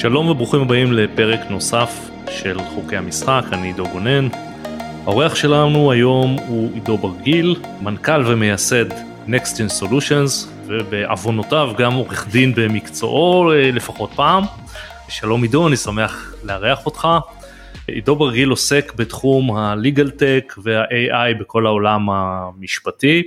שלום וברוכים הבאים לפרק נוסף של חוקי המשחק, אני עידו גונן. האורח שלנו היום הוא עידו ברגיל, מנכ"ל ומייסד NextGen Solutions, ובעוונותיו גם עורך דין במקצועו אה, לפחות פעם. שלום עידו, אני שמח לארח אותך. עידו ברגיל עוסק בתחום ה-legal tech וה-AI בכל העולם המשפטי.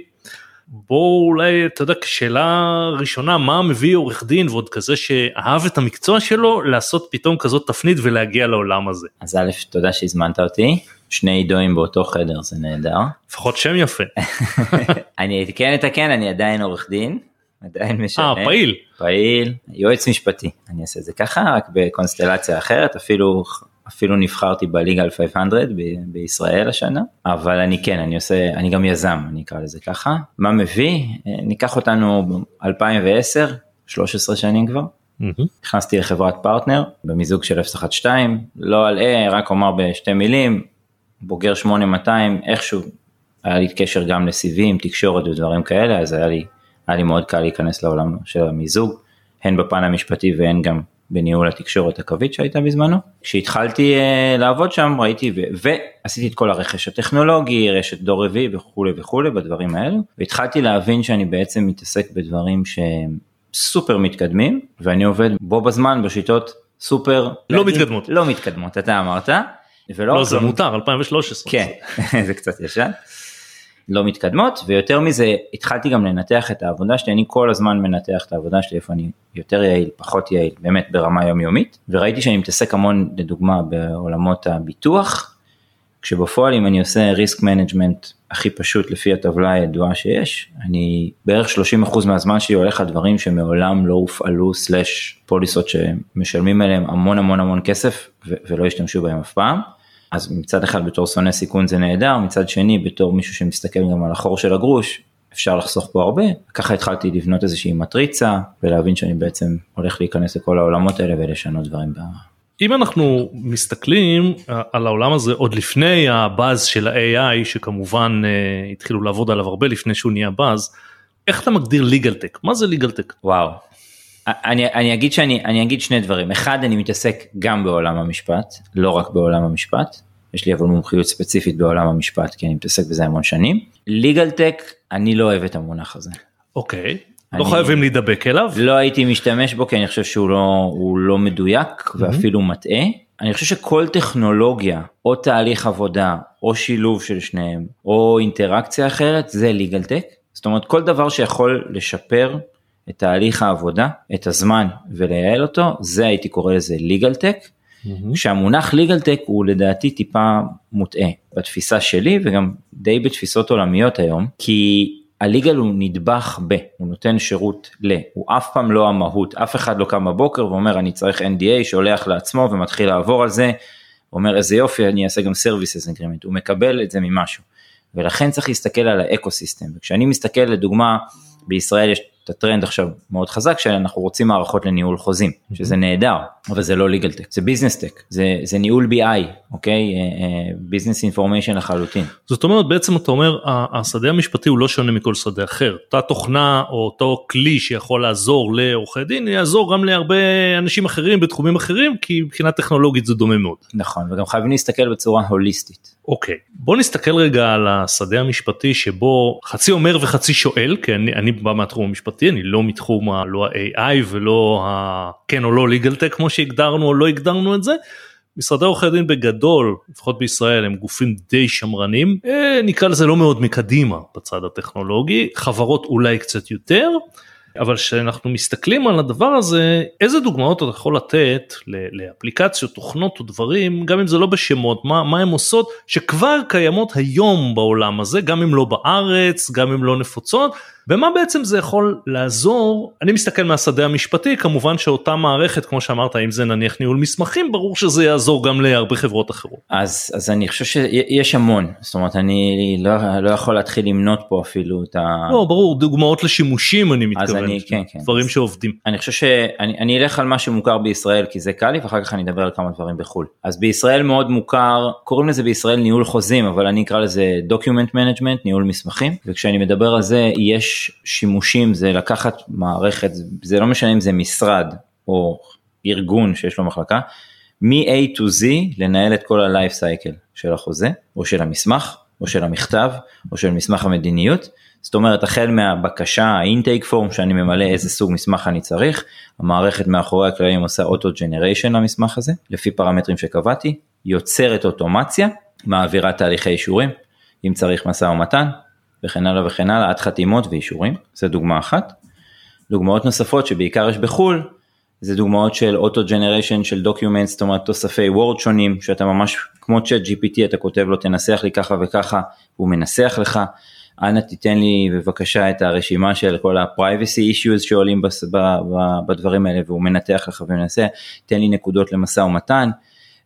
בואו אולי אתה יודע כשאלה ראשונה מה מביא עורך דין ועוד כזה שאהב את המקצוע שלו לעשות פתאום כזאת תפנית ולהגיע לעולם הזה. אז א' תודה שהזמנת אותי שני עידואים באותו חדר זה נהדר. לפחות שם יפה. אני כן אתקן אני עדיין עורך דין. עדיין משנה. אה פעיל. פעיל יועץ משפטי אני אעשה את זה ככה רק בקונסטלציה אחרת אפילו אפילו נבחרתי בליגה על 500 ב- בישראל השנה אבל אני כן אני עושה אני גם יזם אני אקרא לזה ככה. מה מביא? אה, ניקח אותנו ב-2010 13 שנים כבר. נכנסתי לחברת פרטנר במיזוג של 012 לא אלאה רק אומר בשתי מילים בוגר 8200 איכשהו היה לי קשר גם לסיבים תקשורת ודברים כאלה אז היה לי היה לי מאוד קל להיכנס לעולם של המיזוג הן בפן המשפטי והן גם בניהול התקשורת הקווית שהייתה בזמנו. כשהתחלתי uh, לעבוד שם ראיתי ו- ועשיתי את כל הרכש הטכנולוגי, רשת דור רביעי וכולי וכולי בדברים האלו, והתחלתי להבין שאני בעצם מתעסק בדברים שהם סופר מתקדמים, ואני עובד בו בזמן בשיטות סופר... לא להגיד, מתקדמות. לא מתקדמות, אתה אמרת. ולא לא זה מותר 2013. כן, זה קצת ישן. לא מתקדמות ויותר מזה התחלתי גם לנתח את העבודה שלי אני כל הזמן מנתח את העבודה שלי איפה אני יותר יעיל פחות יעיל באמת ברמה יומיומית וראיתי שאני מתעסק המון לדוגמה בעולמות הביטוח כשבפועל אם אני עושה risk management הכי פשוט לפי הטבלה הידועה שיש אני בערך 30% מהזמן שלי הולך על דברים שמעולם לא הופעלו סלאש פוליסות שמשלמים עליהם המון המון המון כסף ו- ולא השתמשו בהם אף פעם. אז מצד אחד בתור שונא סיכון זה נהדר, מצד שני בתור מישהו שמסתכל גם על החור של הגרוש, אפשר לחסוך פה הרבה. ככה התחלתי לבנות איזושהי מטריצה ולהבין שאני בעצם הולך להיכנס לכל העולמות האלה ולשנות דברים. ב... אם אנחנו מסתכלים אה, על העולם הזה עוד לפני הבאז של ה-AI שכמובן אה, התחילו לעבוד עליו הרבה לפני שהוא נהיה באז, איך אתה מגדיר legal tech? מה זה legal tech? וואו. אני, אני אגיד שאני אני אגיד שני דברים אחד אני מתעסק גם בעולם המשפט לא רק בעולם המשפט יש לי אבל מומחיות ספציפית בעולם המשפט כי אני מתעסק בזה המון שנים legal tech אני לא אוהב את המונח הזה אוקיי. אני- לא חייבים להידבק אליו. לא הייתי משתמש בו כי אני חושב שהוא לא, לא מדויק ואפילו מטעה. אני חושב שכל טכנולוגיה או תהליך עבודה או שילוב של שניהם או אינטראקציה אחרת זה legal tech. זאת אומרת כל דבר שיכול לשפר את תהליך העבודה, את הזמן ולייעל אותו, זה הייתי קורא לזה legal tech. כשהמונח legal tech הוא לדעתי טיפה מוטעה בתפיסה שלי וגם די בתפיסות עולמיות היום כי הליגל הוא נדבך ב, הוא נותן שירות ל, הוא אף פעם לא המהות, אף אחד לא קם בבוקר ואומר אני צריך NDA, שולח לעצמו ומתחיל לעבור על זה, אומר איזה יופי אני אעשה גם services agreement, הוא מקבל את זה ממשהו. ולכן צריך להסתכל על האקו סיסטם, וכשאני מסתכל לדוגמה בישראל יש את הטרנד עכשיו מאוד חזק שאנחנו רוצים מערכות לניהול חוזים, שזה נהדר, אבל זה לא legal tech, זה business tech, זה, זה ניהול BI, אוקיי? אה, אה, business information לחלוטין. זאת אומרת בעצם אתה אומר השדה המשפטי הוא לא שונה מכל שדה אחר. אותה תוכנה או אותו כלי שיכול לעזור לעורכי דין יעזור גם להרבה אנשים אחרים בתחומים אחרים כי מבחינה טכנולוגית זה דומה מאוד. נכון, וגם חייבים להסתכל בצורה הוליסטית. אוקיי בוא נסתכל רגע על השדה המשפטי שבו חצי אומר וחצי שואל כי אני, אני בא מהתחום המשפטי אני לא מתחום ה- לא ה-AI ולא ה- כן או לא legal tech כמו שהגדרנו או לא הגדרנו את זה. משרדי עורכי דין בגדול לפחות בישראל הם גופים די שמרנים אה, נקרא לזה לא מאוד מקדימה בצד הטכנולוגי חברות אולי קצת יותר. אבל כשאנחנו מסתכלים על הדבר הזה איזה דוגמאות אתה יכול לתת לאפליקציות תוכנות או דברים גם אם זה לא בשמות מה מה הן עושות שכבר קיימות היום בעולם הזה גם אם לא בארץ גם אם לא נפוצות ומה בעצם זה יכול לעזור אני מסתכל מהשדה המשפטי כמובן שאותה מערכת כמו שאמרת אם זה נניח ניהול מסמכים ברור שזה יעזור גם להרבה חברות אחרות. אז, אז אני חושב שיש המון, זאת אומרת אני לא, לא יכול להתחיל למנות פה אפילו את ה... לא ברור דוגמאות לשימושים אני אז מתכוון אני- כן, כן. דברים שעובדים. אני חושב שאני אני אלך על מה שמוכר בישראל כי זה קל לי ואחר כך אני אדבר על כמה דברים בחו"ל. אז בישראל מאוד מוכר, קוראים לזה בישראל ניהול חוזים אבל אני אקרא לזה document management, ניהול מסמכים, וכשאני מדבר על זה יש שימושים, זה לקחת מערכת, זה לא משנה אם זה משרד או ארגון שיש לו מחלקה, מ-A to Z לנהל את כל ה-life cycle של החוזה, או של המסמך, או של המכתב, או של מסמך המדיניות. זאת אומרת, החל מהבקשה, האינטייק פורם שאני ממלא איזה סוג מסמך אני צריך, המערכת מאחורי הקלעים עושה ג'נריישן למסמך הזה, לפי פרמטרים שקבעתי, יוצרת אוטומציה, מעבירה תהליכי אישורים, אם צריך משא ומתן, וכן הלאה וכן הלאה, עד חתימות ואישורים, זו דוגמה אחת. דוגמאות נוספות שבעיקר יש בחו"ל, זה דוגמאות של auto generation של document, זאת אומרת תוספי וורד שונים, שאתה ממש כמו צ'אט GPT אתה כותב לו תנסח לי ככה וככה, הוא מנסח לך, אנא תיתן לי בבקשה את הרשימה של כל ה-privacy issues שעולים בס, ב, ב, בדברים האלה והוא מנתח לך ומנסה, תן לי נקודות למשא ומתן,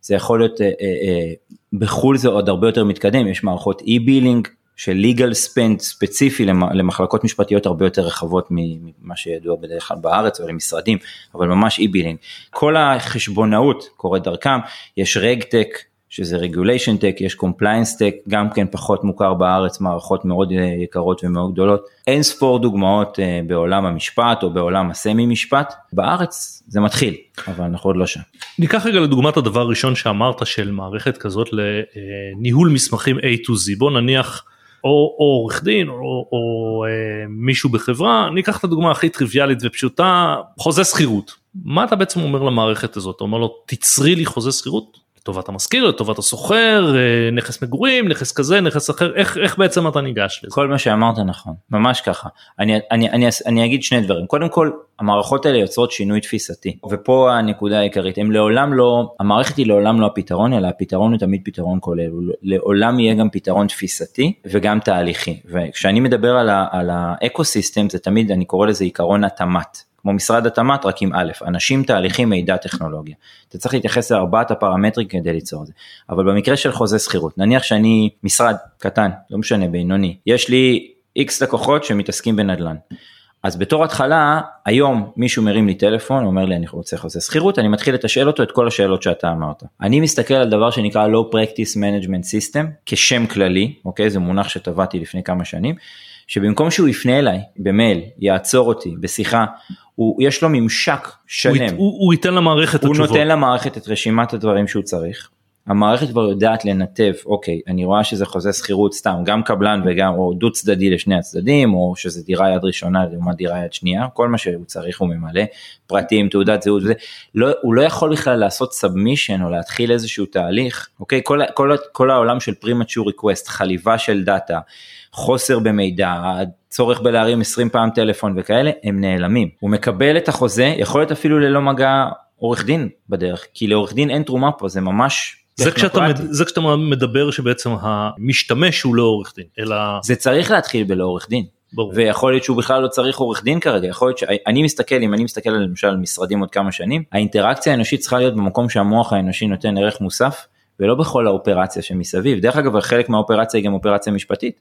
זה יכול להיות, אה, אה, אה, בחו"ל זה עוד הרבה יותר מתקדם, יש מערכות e-billing של legal spend ספציפי למחלקות משפטיות הרבה יותר רחבות ממה שידוע בדרך כלל בארץ או למשרדים, אבל ממש e-billing. כל החשבונאות קורית דרכם, יש RegTech שזה regulation tech, יש compliance tech, גם כן פחות מוכר בארץ, מערכות מאוד אה, יקרות ומאוד גדולות. אין ספור דוגמאות אה, בעולם המשפט או בעולם הסמי משפט, בארץ זה מתחיל, אבל אנחנו עוד לא שם. ניקח רגע לדוגמת הדבר הראשון שאמרת של מערכת כזאת לניהול מסמכים A to Z, בוא נניח או עורך דין או, או, או אה, מישהו בחברה, ניקח את הדוגמה הכי טריוויאלית ופשוטה, חוזה שכירות. מה אתה בעצם אומר למערכת הזאת? אתה אומר לו תצרי לי חוזה שכירות? לטובת המשכיר, לטובת הסוחר, אה, נכס מגורים, נכס כזה, נכס אחר, איך, איך בעצם אתה ניגש לזה? כל מה שאמרת נכון, ממש ככה. אני, אני, אני, אני אגיד שני דברים. קודם כל, המערכות האלה יוצרות שינוי תפיסתי, ופה הנקודה העיקרית, הם לעולם לא, המערכת היא לעולם לא הפתרון, אלא הפתרון הוא תמיד פתרון כולל, לעולם יהיה גם פתרון תפיסתי וגם תהליכי. וכשאני מדבר על, על ה eco system, זה תמיד, אני קורא לזה עיקרון התמ"ת. כמו משרד התמ"ת רק עם א', אנשים, תהליכים, מידע, טכנולוגיה. אתה צריך להתייחס לארבעת הפרמטרים כדי ליצור את זה. אבל במקרה של חוזה שכירות, נניח שאני משרד קטן, לא משנה, בינוני, יש לי איקס לקוחות שמתעסקים בנדל"ן. אז בתור התחלה, היום מישהו מרים לי טלפון, אומר לי אני רוצה חוזה שכירות, אני מתחיל לתשאל אותו את כל השאלות שאתה אמרת. אני מסתכל על דבר שנקרא Law Practice Management System כשם כללי, אוקיי? זה מונח שטבעתי לפני כמה שנים, שבמקום שהוא יפנה אליי במייל, יעצור אותי בשיחה, הוא, יש לו ממשק שלם. הוא, הוא, הוא ייתן למערכת הוא התשובות. הוא נותן למערכת את רשימת הדברים שהוא צריך. המערכת כבר יודעת לנתב, אוקיי, אני רואה שזה חוזה שכירות סתם, גם קבלן וגם, או דו צדדי לשני הצדדים, או שזה דירה יד ראשונה לעומת דירה יד שנייה, כל מה שהוא צריך הוא ממלא, פרטים, תעודת זהות וזה, לא, הוא לא יכול בכלל לעשות submission או להתחיל איזשהו תהליך, אוקיי, כל, כל, כל העולם של premature request, חליבה של data, חוסר במידע, צורך בלהרים 20 פעם טלפון וכאלה, הם נעלמים. הוא מקבל את החוזה, יכול להיות אפילו ללא מגע עורך דין בדרך, כי לעורך דין אין תרומה פה, זה ממש זה כשאתה, זה כשאתה מדבר שבעצם המשתמש הוא לא עורך דין, אלא... זה צריך להתחיל בלא עורך דין. ברור. ויכול להיות שהוא בכלל לא צריך עורך דין כרגע, יכול להיות שאני מסתכל, אם אני מסתכל על למשל משרדים עוד כמה שנים, האינטראקציה האנושית צריכה להיות במקום שהמוח האנושי נותן ערך מוסף, ולא בכל האופרציה שמסביב. דרך אגב, חלק מהאופרציה היא גם אופרציה משפטית.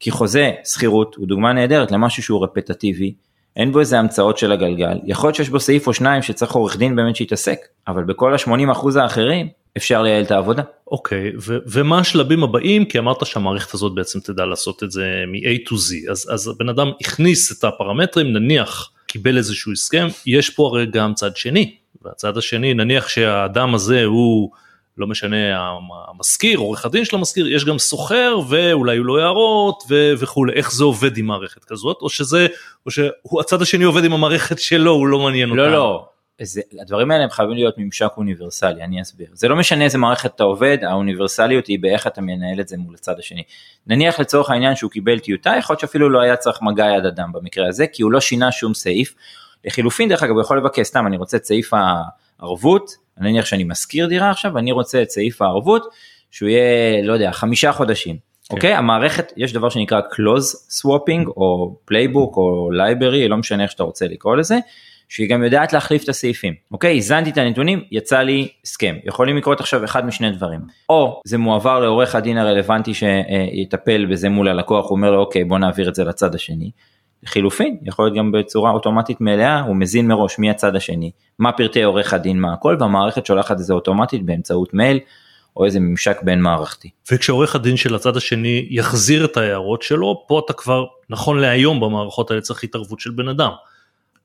כי חוזה שכירות הוא דוגמה נהדרת למשהו שהוא רפטטיבי, אין בו איזה המצאות של הגלגל, יכול להיות שיש בו סעיף או שניים שצריך עורך דין באמת שיתעסק, אבל בכל ה-80% האחרים אפשר לייעל את העבודה. אוקיי, okay, ומה השלבים הבאים? כי אמרת שהמערכת הזאת בעצם תדע לעשות את זה מ-A to Z, אז, אז הבן אדם הכניס את הפרמטרים, נניח קיבל איזשהו הסכם, יש פה הרי גם צד שני, והצד השני, נניח שהאדם הזה הוא לא משנה המשכיר, עורך הדין של המשכיר, יש גם סוחר ואולי הוא לא הערות וכולי, איך זה עובד עם מערכת כזאת, או שזה, או שהצד השני עובד עם המערכת שלו, הוא לא מעניין אותנו. לא, לא, זה, הדברים האלה הם חייבים להיות ממשק אוניברסלי, אני אסביר. זה לא משנה איזה מערכת אתה עובד, האוניברסליות היא באיך אתה מנהל את זה מול הצד השני. נניח לצורך העניין שהוא קיבל טיוטה, יכול להיות שאפילו לא היה צריך מגע יד אדם במקרה הזה, כי הוא לא שינה שום סעיף. לחילופין, דרך אגב, הוא יכול לבקש, סתם, אני רוצה את סעיף הערבות, נניח שאני משכיר דירה עכשיו ואני רוצה את סעיף הערבות שהוא יהיה לא יודע חמישה חודשים. כן. אוקיי? המערכת יש דבר שנקרא close swapping או playbook או library לא משנה איך שאתה רוצה לקרוא לזה שהיא גם יודעת להחליף את הסעיפים. אוקיי? הזנתי את הנתונים יצא לי הסכם. יכולים לקרות עכשיו אחד משני דברים. או זה מועבר לעורך הדין הרלוונטי שיטפל בזה מול הלקוח הוא אומר לו אוקיי בוא נעביר את זה לצד השני חילופין, יכול להיות גם בצורה אוטומטית מלאה, הוא מזין מראש מי הצד השני, מה פרטי עורך הדין, מה הכל, והמערכת שולחת את זה אוטומטית באמצעות מייל. או איזה ממשק בין מערכתי. וכשעורך הדין של הצד השני יחזיר את ההערות שלו, פה אתה כבר, נכון להיום במערכות האלה צריך התערבות של בן אדם.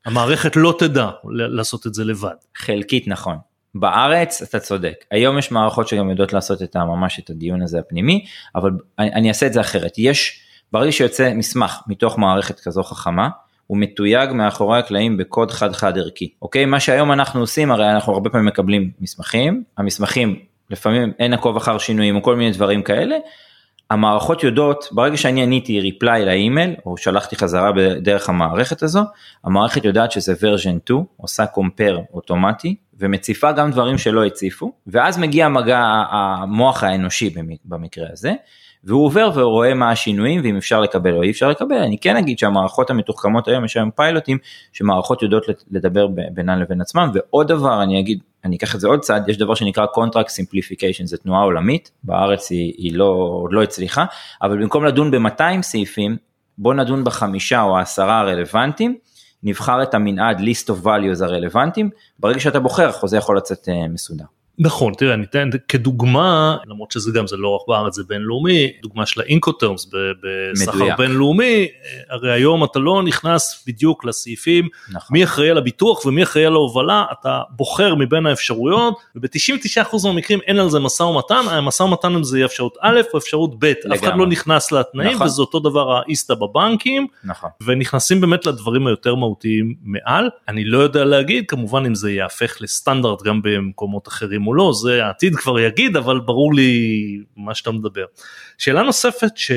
המערכת לא תדע לעשות את זה לבד. חלקית נכון. בארץ אתה צודק היום יש מערכות שגם יודעות לעשות את ממש את הדיון הזה הפנימי אבל אני, אני אעשה את זה אחרת יש ברגע שיוצא מסמך מתוך מערכת כזו חכמה הוא מתויג מאחורי הקלעים בקוד חד חד ערכי. אוקיי? מה שהיום אנחנו עושים הרי אנחנו הרבה פעמים מקבלים מסמכים המסמכים לפעמים אין עקוב אחר שינויים או כל מיני דברים כאלה. המערכות יודעות, ברגע שאני עניתי ריפליי לאימייל, או שלחתי חזרה בדרך המערכת הזו, המערכת יודעת שזה version 2, עושה compare אוטומטי, ומציפה גם דברים שלא הציפו, ואז מגיע מגע המוח האנושי במקרה הזה, והוא עובר ורואה מה השינויים ואם אפשר לקבל או אי אפשר לקבל. אני כן אגיד שהמערכות המתוחכמות היום, יש היום פיילוטים שמערכות יודעות לדבר בינן לבין עצמם, ועוד דבר אני אגיד, אני אקח את זה עוד צעד, יש דבר שנקרא contract simplification, זו תנועה עולמית, בארץ היא, היא לא, עוד לא הצליחה, אבל במקום לדון ב-200 סעיפים, בוא נדון בחמישה או העשרה הרלוונטיים, נבחר את המנעד list of values הרלוונטיים, ברגע שאתה בוחר החוזה יכול לצאת אה, מסודר. נכון תראה אני אתן כדוגמה למרות שזה גם זה לא רק בארץ זה בינלאומי דוגמה של האינקוטרמס בסחר בינלאומי הרי היום אתה לא נכנס בדיוק לסעיפים נכון. מי אחראי על הביטוח ומי אחראי על ההובלה אתה בוחר מבין האפשרויות וב-99% מהמקרים אין על זה משא ומתן המשא ומתן זה יהיה אפשרות א' או אפשרות ב' אף אחד לא נכנס לתנאים נכון. וזה אותו דבר האיסטה בבנקים נכון. ונכנסים באמת לדברים היותר מהותיים מעל אני לא יודע להגיד כמובן אם זה יהפך לסטנדרט גם במקומות אחרים. או לא, זה העתיד כבר יגיד, אבל ברור לי מה שאתה מדבר. שאלה נוספת ש...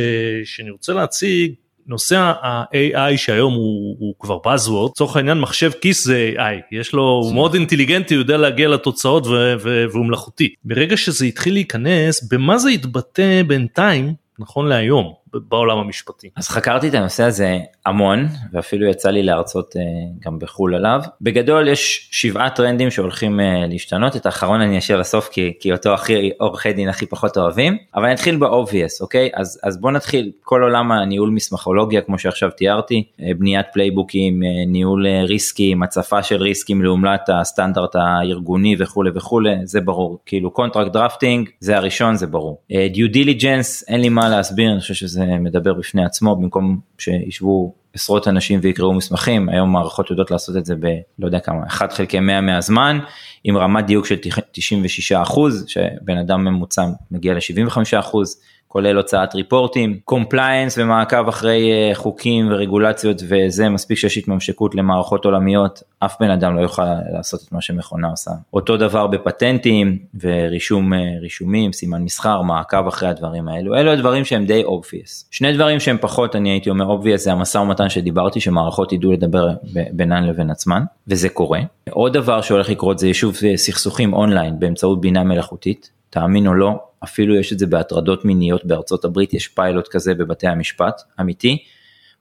שאני רוצה להציג, נושא ה-AI שהיום הוא, הוא כבר Buzzword, לצורך העניין מחשב כיס זה AI, יש לו, הוא מאוד אינטליגנטי, הוא יודע להגיע לתוצאות ו- ו- והוא מלאכותי. ברגע שזה התחיל להיכנס, במה זה יתבטא בינתיים, נכון להיום? בעולם המשפטי. אז חקרתי את הנושא הזה המון ואפילו יצא לי להרצות אה, גם בחו"ל עליו. בגדול יש שבעה טרנדים שהולכים אה, להשתנות. את האחרון אני אשאיר לסוף כי, כי אותו הכי עורכי דין הכי פחות אוהבים. אבל אני אתחיל ב obvious אוקיי? אז אז בוא נתחיל. כל עולם הניהול מסמכולוגיה כמו שעכשיו תיארתי אה, בניית playbookים ניהול riskים הצפה של riskים לעומת הסטנדרט הארגוני וכולי וכולי זה ברור. כאילו contract drafting זה הראשון זה ברור. due diligence אין לי מה להסביר אני חושב שזה מדבר בפני עצמו במקום שישבו עשרות אנשים ויקראו מסמכים היום מערכות יודעות לעשות את זה ב... לא יודע כמה 1 חלקי 100 מהזמן עם רמת דיוק של 96 אחוז שבן אדם ממוצע מגיע ל-75 אחוז כולל הוצאת reportים, compliance ומעקב אחרי אה, חוקים ורגולציות וזה מספיק שיש התממשקות למערכות עולמיות, אף בן אדם לא יוכל לעשות את מה שמכונה עושה. אותו דבר בפטנטים ורישום אה, רישומים, סימן מסחר, מעקב אחרי הדברים האלו, אלו הדברים שהם די obvious. שני דברים שהם פחות אני הייתי אומר obvious זה המשא ומתן שדיברתי שמערכות ידעו לדבר בינן לבין עצמן וזה קורה. עוד דבר שהולך לקרות זה יישוב אה, סכסוכים אונליין באמצעות בינה מלאכותית, תאמין או לא, אפילו יש את זה בהטרדות מיניות בארצות הברית, יש פיילוט כזה בבתי המשפט, אמיתי,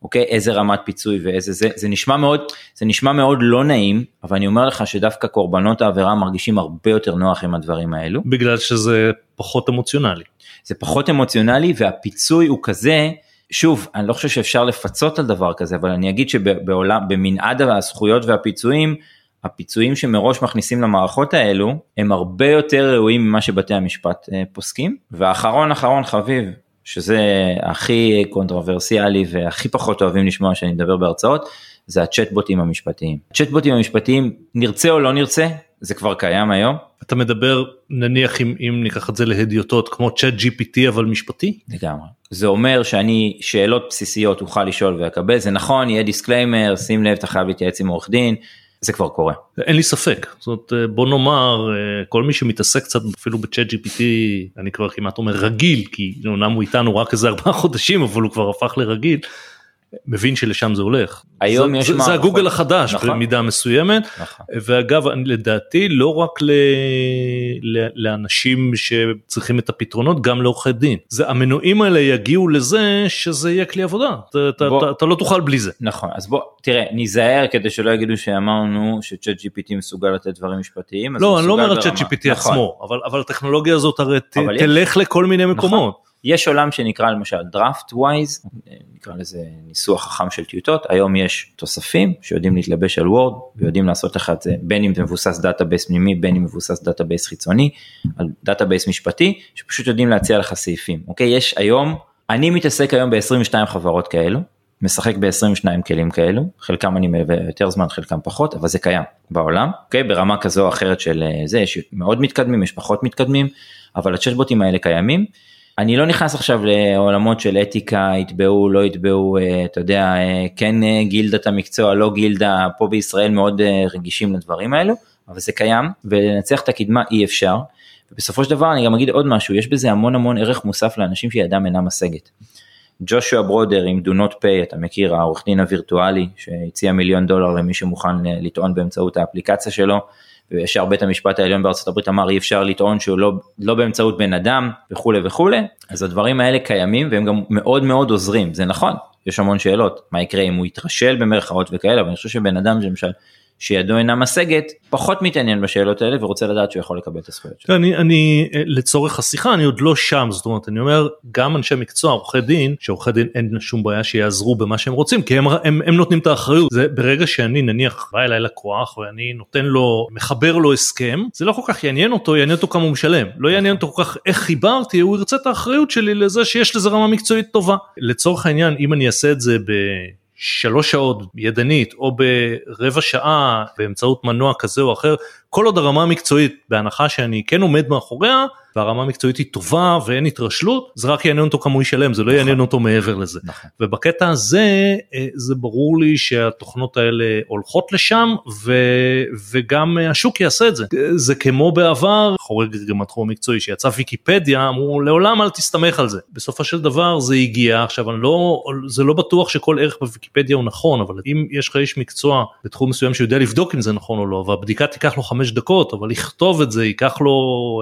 אוקיי, איזה רמת פיצוי ואיזה זה, זה נשמע מאוד, זה נשמע מאוד לא נעים, אבל אני אומר לך שדווקא קורבנות העבירה מרגישים הרבה יותר נוח עם הדברים האלו. בגלל שזה פחות אמוציונלי. זה פחות אמוציונלי והפיצוי הוא כזה, שוב, אני לא חושב שאפשר לפצות על דבר כזה, אבל אני אגיד שבעולם, במנעד הזכויות והפיצויים, הפיצויים שמראש מכניסים למערכות האלו הם הרבה יותר ראויים ממה שבתי המשפט אה, פוסקים ואחרון אחרון חביב שזה הכי controversial והכי פחות אוהבים לשמוע שאני מדבר בהרצאות זה הצ'טבוטים המשפטיים. הצ'טבוטים המשפטיים נרצה או לא נרצה זה כבר קיים היום. אתה מדבר נניח אם, אם ניקח את זה להדיוטות כמו ChatGPT אבל משפטי? לגמרי. זה אומר שאני שאלות בסיסיות אוכל לשאול ולקבל זה נכון יהיה דיסקליימר שים לב אתה חייב להתייעץ עם עורך דין זה כבר קורה. אין לי ספק זאת אומרת אה, בוא נאמר אה, כל מי שמתעסק קצת אפילו ב-ChatGPT אני כבר כמעט אומר רגיל כי אומנם הוא איתנו רק איזה ארבעה חודשים אבל הוא כבר הפך לרגיל. מבין שלשם זה הולך. היום זה, יש זה, מערכות. זה הגוגל החדש נכון. במידה מסוימת. נכון. ואגב לדעתי לא רק ל, ל, לאנשים שצריכים את הפתרונות גם לעורכי דין. זה המנועים האלה יגיעו לזה שזה יהיה כלי עבודה. אתה, בוא, אתה, אתה לא תוכל בלי זה. נכון אז בוא תראה ניזהר כדי שלא יגידו שאמרנו שצ'אט gpt מסוגל לתת דברים משפטיים. לא אני לא אומר צ'אט gpt נכון. עצמו אבל, אבל הטכנולוגיה הזאת הרי תלך יש. לכל מיני. מקומות. נכון. יש עולם שנקרא למשל Draftwise, נקרא לזה ניסוח חכם של טיוטות, היום יש תוספים שיודעים להתלבש על וורד ויודעים לעשות לך את זה בין אם זה מבוסס database פנימי בין אם מבוסס database חיצוני, על database משפטי, שפשוט יודעים להציע לך סעיפים, אוקיי? יש היום, אני מתעסק היום ב-22 חברות כאלו, משחק ב-22 כלים כאלו, חלקם אני מלווה יותר זמן, חלקם פחות, אבל זה קיים בעולם, אוקיי? ברמה כזו או אחרת של אה, זה, יש מאוד מתקדמים, יש פחות מתקדמים, אבל הצ'טבוטים האלה קיימים. אני לא נכנס עכשיו לעולמות של אתיקה, יתבעו, לא יתבעו, אה, אתה יודע, אה, כן גילדת המקצוע, לא גילדה, פה בישראל מאוד רגישים לדברים האלו, אבל זה קיים, ולנצח את הקדמה אי אפשר. ובסופו של דבר אני גם אגיד עוד משהו, יש בזה המון המון ערך מוסף לאנשים שידם אינה משגת. ג'ושוע ברודר עם do not pay, אתה מכיר, העורך דין הווירטואלי שהציע מיליון דולר למי שמוכן אה, לטעון באמצעות האפליקציה שלו, וישר בית המשפט העליון בארצות הברית אמר אי אפשר לטעון שהוא לא, לא באמצעות בן אדם וכולי וכולי, אז הדברים האלה קיימים והם גם מאוד מאוד עוזרים, זה נכון, יש המון שאלות, מה יקרה אם הוא יתרשל במרכאות וכאלה, אבל אני חושב שבן אדם למשל שידו אינה משגת, פחות מתעניין בשאלות האלה ורוצה לדעת שהוא יכול לקבל את הזכויות שלו. אני, אני לצורך השיחה אני עוד לא שם זאת אומרת אני אומר גם אנשי מקצוע עורכי דין שעורכי דין אין שום בעיה שיעזרו במה שהם רוצים כי הם, הם, הם נותנים את האחריות. זה ברגע שאני נניח בא אליי לקוח ואני נותן לו מחבר לו הסכם זה לא כל כך יעניין אותו יעניין אותו כמה הוא משלם. לא יעניין אותו כל כך איך חיברתי הוא ירצה את האחריות שלי לזה שיש לזה רמה מקצועית טובה. לצורך העניין אם אני אעשה את זה ב... שלוש שעות ידנית או ברבע שעה באמצעות מנוע כזה או אחר כל עוד הרמה המקצועית בהנחה שאני כן עומד מאחוריה והרמה המקצועית היא טובה ואין התרשלות זה רק יעניין אותו כמה הוא ישלם זה לא יעניין אותו מעבר לזה. נכון. ובקטע הזה אה, זה ברור לי שהתוכנות האלה הולכות לשם ו, וגם השוק יעשה את זה. זה כמו בעבר חורג גם התחום המקצועי שיצא ויקיפדיה אמרו לעולם אל תסתמך על זה. בסופו של דבר זה הגיע. עכשיו אני לא זה לא בטוח שכל ערך בוויקיפדיה הוא נכון אבל אם יש לך איש מקצוע בתחום מסוים שיודע לבדוק אם זה נכון או לא והבדיקה תיקח לו חמש דקות אבל לכתוב את זה ייקח לו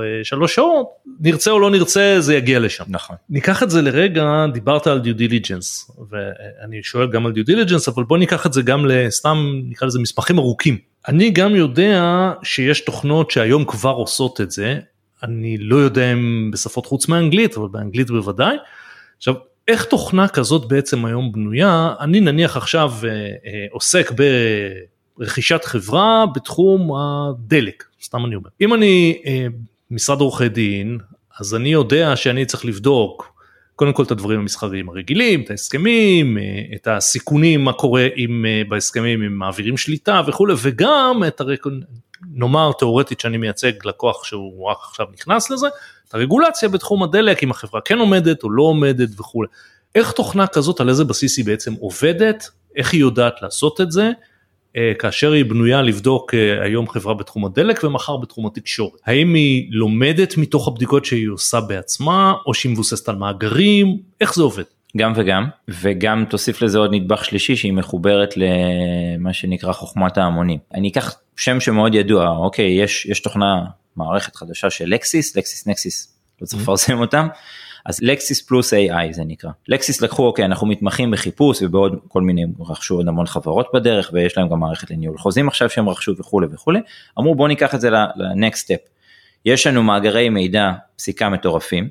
אה, שלוש שעות נרצה או לא נרצה זה יגיע לשם. נכון. ניקח את זה לרגע דיברת על due diligence ואני שואל גם על due diligence אבל בוא ניקח את זה גם לסתם נקרא לזה מסמכים ארוכים. אני גם יודע שיש תוכנות שהיום כבר עושות את זה אני לא יודע אם בשפות חוץ מאנגלית אבל באנגלית בוודאי. עכשיו איך תוכנה כזאת בעצם היום בנויה אני נניח עכשיו אה, אה, עוסק ברכישת חברה בתחום הדלק סתם אני אומר. אם אני אה, משרד עורכי דין, אז אני יודע שאני צריך לבדוק קודם כל את הדברים המסחריים הרגילים, את ההסכמים, אה, את הסיכונים, מה קורה אם אה, בהסכמים אם מעבירים שליטה וכולי, וגם את הרק... נאמר תאורטית שאני מייצג לקוח שהוא רק עכשיו נכנס לזה, את הרגולציה בתחום הדלק, אם החברה כן עומדת או לא עומדת וכולי. איך תוכנה כזאת, על איזה בסיס היא בעצם עובדת, איך היא יודעת לעשות את זה, כאשר היא בנויה לבדוק אה, היום חברה בתחום הדלק ומחר בתחום התקשורת. האם היא לומדת מתוך הבדיקות שהיא עושה בעצמה או שהיא מבוססת על מאגרים, איך זה עובד? גם וגם וגם תוסיף לזה עוד נדבך שלישי שהיא מחוברת למה שנקרא חוכמת ההמונים. אני אקח שם שמאוד ידוע אוקיי יש יש תוכנה מערכת חדשה של לקסיס לקסיס נקסיס לא צריך לפרסם אותם אז Lexis Plus AI זה נקרא. Lexis לקחו אוקיי אנחנו מתמחים בחיפוש ובעוד כל מיני רכשו עוד המון חברות בדרך ויש להם גם מערכת לניהול חוזים עכשיו שהם רכשו וכולי וכולי אמרו בוא ניקח את זה ל-next step. יש לנו מאגרי מידע פסיקה מטורפים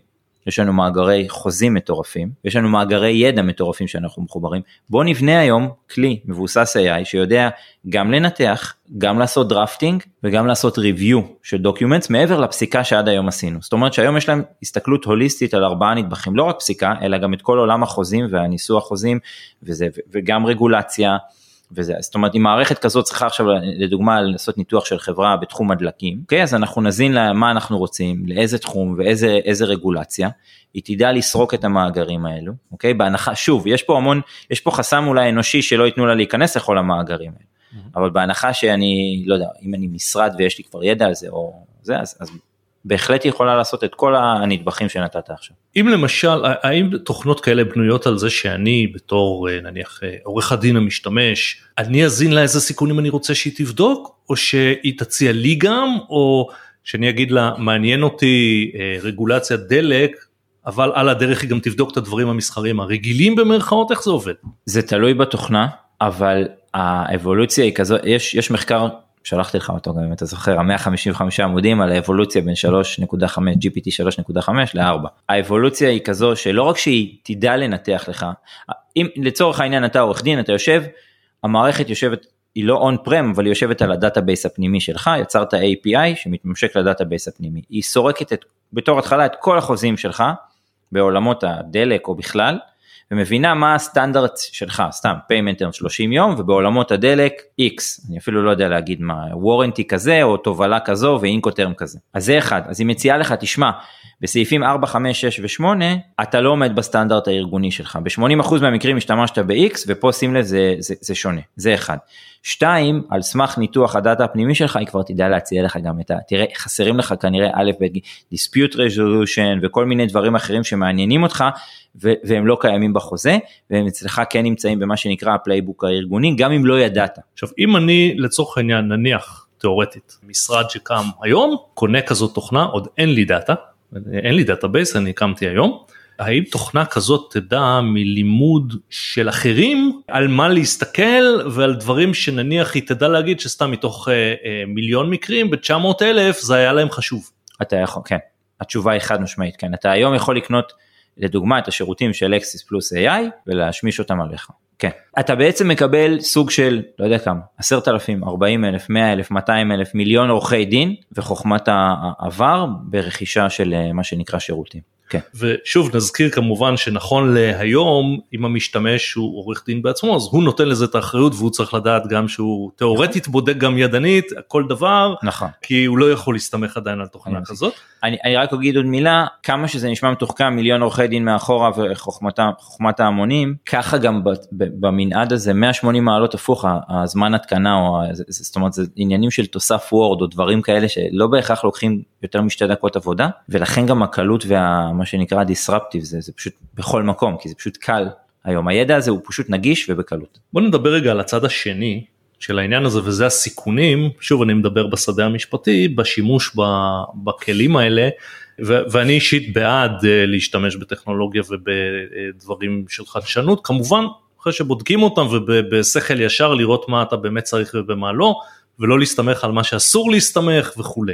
יש לנו מאגרי חוזים מטורפים, יש לנו מאגרי ידע מטורפים שאנחנו מחוברים. בוא נבנה היום כלי מבוסס AI שיודע גם לנתח, גם לעשות drafting וגם לעשות review של documents מעבר לפסיקה שעד היום עשינו. זאת אומרת שהיום יש להם הסתכלות הוליסטית על ארבעה נדבכים, לא רק פסיקה, אלא גם את כל עולם החוזים והניסוח חוזים וזה, וגם רגולציה. וזה זאת אומרת אם מערכת כזאת צריכה עכשיו לדוגמה לעשות ניתוח של חברה בתחום הדלקים אוקיי? אז אנחנו נזין לה מה אנחנו רוצים לאיזה תחום ואיזה רגולציה. היא תדע לסרוק את המאגרים האלו אוקיי? בהנחה שוב יש פה המון יש פה חסם אולי אנושי שלא ייתנו לה להיכנס לכל המאגרים האלה mm-hmm. אבל בהנחה שאני לא יודע אם אני משרד ויש לי כבר ידע על זה או זה אז, אז בהחלט יכולה לעשות את כל הנדבכים שנתת עכשיו. אם למשל, האם תוכנות כאלה בנויות על זה שאני בתור אה, נניח אה, עורך הדין המשתמש, אני אזין לה איזה סיכונים אני רוצה שהיא תבדוק, או שהיא תציע לי גם, או שאני אגיד לה מעניין אותי אה, רגולציית דלק, אבל על הדרך היא גם תבדוק את הדברים המסחריים הרגילים במרכאות, איך זה עובד? זה תלוי בתוכנה, אבל האבולוציה היא כזו, יש, יש מחקר שלחתי לך אותו גם אם אתה זוכר, ה-155 עמודים על האבולוציה בין 3.5 GPT 3.5 ל-4. האבולוציה היא כזו שלא רק שהיא תדע לנתח לך, אם לצורך העניין אתה עורך דין, אתה יושב, המערכת יושבת, היא לא on-prem אבל היא יושבת על ה database הפנימי שלך, יצרת API שמתממשק ל database הפנימי, היא סורקת את, בתור התחלה את כל החוזים שלך בעולמות הדלק או בכלל, ומבינה מה הסטנדרט שלך, סתם payment term 30 יום ובעולמות הדלק X, אני אפילו לא יודע להגיד מה, warranty כזה או תובלה כזו ו incoterm כזה. אז זה אחד, אז היא מציעה לך, תשמע, בסעיפים 4, 5, 6 ו-8 אתה לא עומד בסטנדרט הארגוני שלך, ב-80% מהמקרים השתמשת ב-X ופה שים לב זה, זה, זה שונה, זה אחד. שתיים, על סמך ניתוח ה data הפנימי שלך היא כבר תדע להציע לך גם את ה... תראה, חסרים לך כנראה א' ב' dispute resolution וכל מיני דברים אחרים שמעניינים אותך ו- והם לא קיימים בחוזה והם אצלך כן נמצאים במה שנקרא ה playbook הארגוני גם אם לא ידעת. עכשיו אם אני לצורך העניין נניח תאורטית משרד שקם היום קונה כזאת תוכנה עוד אין לי data אין לי database אני הקמתי היום. האם תוכנה כזאת תדע מלימוד של אחרים על מה להסתכל ועל דברים שנניח היא תדע להגיד שסתם מתוך אה, אה, מיליון מקרים ב-900 אלף זה היה להם חשוב. אתה יכול, כן, התשובה היא חד משמעית, כן, אתה היום יכול לקנות לדוגמה את השירותים של Lexis Plus AI ולהשמיש אותם עליך. כן. אתה בעצם מקבל סוג של, לא יודע כמה, עשרת אלפים, ארבעים אלף, מאה אלף, מאתיים אלף, מיליון עורכי דין וחוכמת העבר ברכישה של אה, מה שנקרא שירותים. כן. ושוב נזכיר כמובן שנכון להיום אם המשתמש הוא עורך דין בעצמו אז הוא נותן לזה את האחריות והוא צריך לדעת גם שהוא תאורטית נכון. בודק גם ידנית כל דבר נכון כי הוא לא יכול להסתמך עדיין על תוכנה כזאת. אני, אני רק אגיד עוד מילה כמה שזה נשמע מתוחכם מיליון עורכי דין מאחורה וחוכמת ההמונים ככה גם במנעד הזה 180 מעלות הפוך הזמן התקנה או זאת אומרת זה עניינים של תוסף וורד או דברים כאלה שלא בהכרח לוקחים יותר משתי דקות עבודה ולכן גם הקלות ומה שנקרא disruptive זה, זה פשוט בכל מקום כי זה פשוט קל היום הידע הזה הוא פשוט נגיש ובקלות. בוא נדבר רגע על הצד השני של העניין הזה וזה הסיכונים שוב אני מדבר בשדה המשפטי בשימוש בכלים האלה ו- ואני אישית בעד uh, להשתמש בטכנולוגיה ובדברים של חדשנות כמובן אחרי שבודקים אותם ובשכל ישר לראות מה אתה באמת צריך ובמה לא ולא להסתמך על מה שאסור להסתמך וכולי.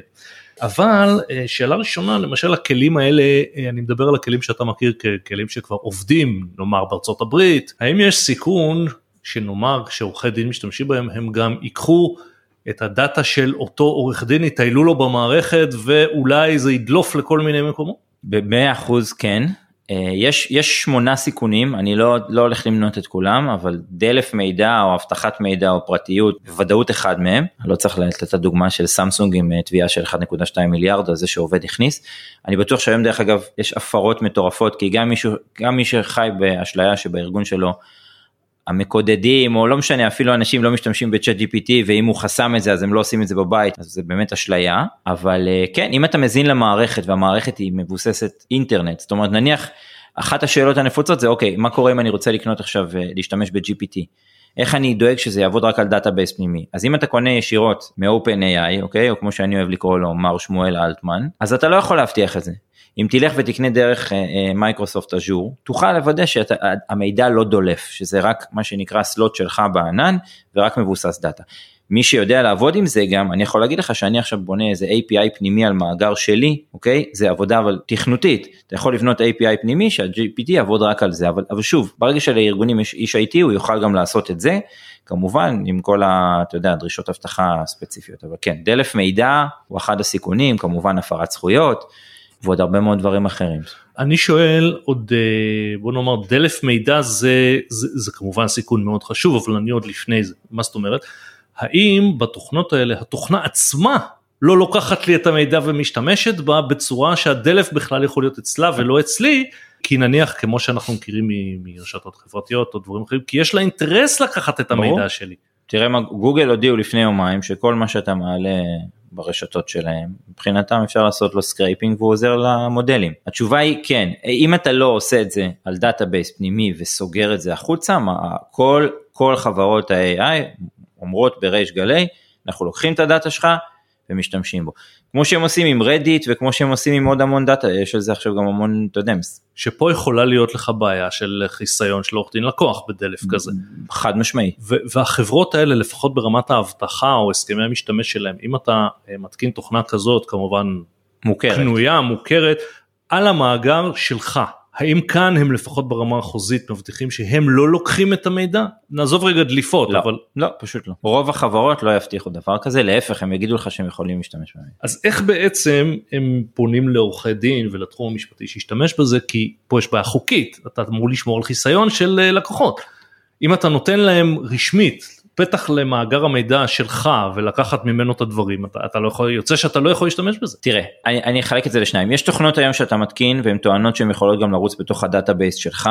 אבל אה, שאלה ראשונה למשל הכלים האלה אה, אני מדבר על הכלים שאתה מכיר ככלים שכבר עובדים נאמר בארצות הברית האם יש סיכון שנאמר שעורכי דין משתמשים בהם הם גם ייקחו את הדאטה של אותו עורך דין יטיילו לו במערכת ואולי זה ידלוף לכל מיני מקומות? במאה אחוז כן יש יש שמונה סיכונים אני לא לא הולך למנות את כולם אבל דלף מידע או אבטחת מידע או פרטיות בוודאות אחד מהם אני לא צריך לתת את הדוגמה של סמסונג עם אה, תביעה של 1.2 מיליארד זה שעובד הכניס. אני בטוח שהיום דרך אגב יש הפרות מטורפות כי גם מישהו גם מי שחי באשליה שבארגון שלו המקודדים או לא משנה אפילו אנשים לא משתמשים ב-ChatGPT ואם הוא חסם את זה אז הם לא עושים את זה בבית אז זה באמת אשליה. אבל אה, כן אם אתה מזין למערכת והמערכת היא מבוססת אינטרנט זאת אומרת נניח אחת השאלות הנפוצות זה אוקיי מה קורה אם אני רוצה לקנות עכשיו אה, להשתמש ב-GPT איך אני דואג שזה יעבוד רק על database פנימי? אז אם אתה קונה ישירות מ- OpenAI אוקיי או כמו שאני אוהב לקרוא לו מר שמואל אלטמן אז אתה לא יכול להבטיח את זה אם תלך ותקנה דרך Microsoft uh, אג'ור, תוכל לוודא שהמידע לא דולף, שזה רק מה שנקרא slot שלך בענן ורק מבוסס data. מי שיודע לעבוד עם זה גם, אני יכול להגיד לך שאני עכשיו בונה איזה API פנימי על מאגר שלי, אוקיי? זה עבודה אבל תכנותית. אתה יכול לבנות API פנימי שה-GPT יעבוד רק על זה, אבל, אבל שוב, ברגע שלארגונים יש איש IT הוא יוכל גם לעשות את זה, כמובן עם כל ה... אתה יודע, דרישות אבטחה ספציפיות, אבל כן, דלף מידע הוא אחד הסיכונים, כמובן הפרת זכויות. ועוד הרבה מאוד דברים אחרים. אני שואל עוד אה, בוא נאמר דלף מידע זה, זה, זה כמובן סיכון מאוד חשוב אבל אני עוד לפני זה מה זאת אומרת האם בתוכנות האלה התוכנה עצמה לא לוקחת לי את המידע ומשתמשת בה בצורה שהדלף בכלל יכול להיות אצלה ולא אצלי כי נניח כמו שאנחנו מכירים מרשתות חברתיות או דברים אחרים כי יש לה אינטרס לקחת את המידע ברור. שלי. תראה מה גוגל הודיעו לפני יומיים שכל מה שאתה מעלה ברשתות שלהם מבחינתם אפשר לעשות לו scraping והוא עוזר למודלים. התשובה היא כן אם אתה לא עושה את זה על database פנימי וסוגר את זה החוצה מה, כל כל חברות ה-AI אומרות בריש גלי אנחנו לוקחים את ה data שלך ומשתמשים בו. כמו שהם עושים עם Reddit וכמו שהם עושים עם עוד המון data יש על זה עכשיו גם המון אתה יודע. שפה יכולה להיות לך בעיה של חיסיון של עורך דין לקוח בדלף כזה. חד משמעי. והחברות האלה לפחות ברמת האבטחה או הסכמי המשתמש שלהם אם אתה אה, מתקין תוכנה כזאת כמובן מוכרת. קנויה מוכרת על המאגר שלך האם כאן הם לפחות ברמה החוזית מבטיחים שהם לא לוקחים את המידע? נעזוב רגע דליפות, לא, אבל... לא, פשוט לא. רוב החברות לא יבטיחו דבר כזה, להפך, הם יגידו לך שהם יכולים להשתמש בהם. אז איך בעצם הם פונים לעורכי דין ולתחום המשפטי שישתמש בזה? כי פה יש בעיה חוקית, אתה אמור לשמור על חיסיון של אה, לקוחות. אם אתה נותן להם רשמית פתח למאגר המידע שלך ולקחת ממנו את הדברים אתה, אתה לא יכול יוצא שאתה לא יכול להשתמש בזה. תראה אני, אני אחלק את זה לשניים יש תוכנות היום שאתה מתקין והן טוענות שהן יכולות גם לרוץ בתוך ה database שלך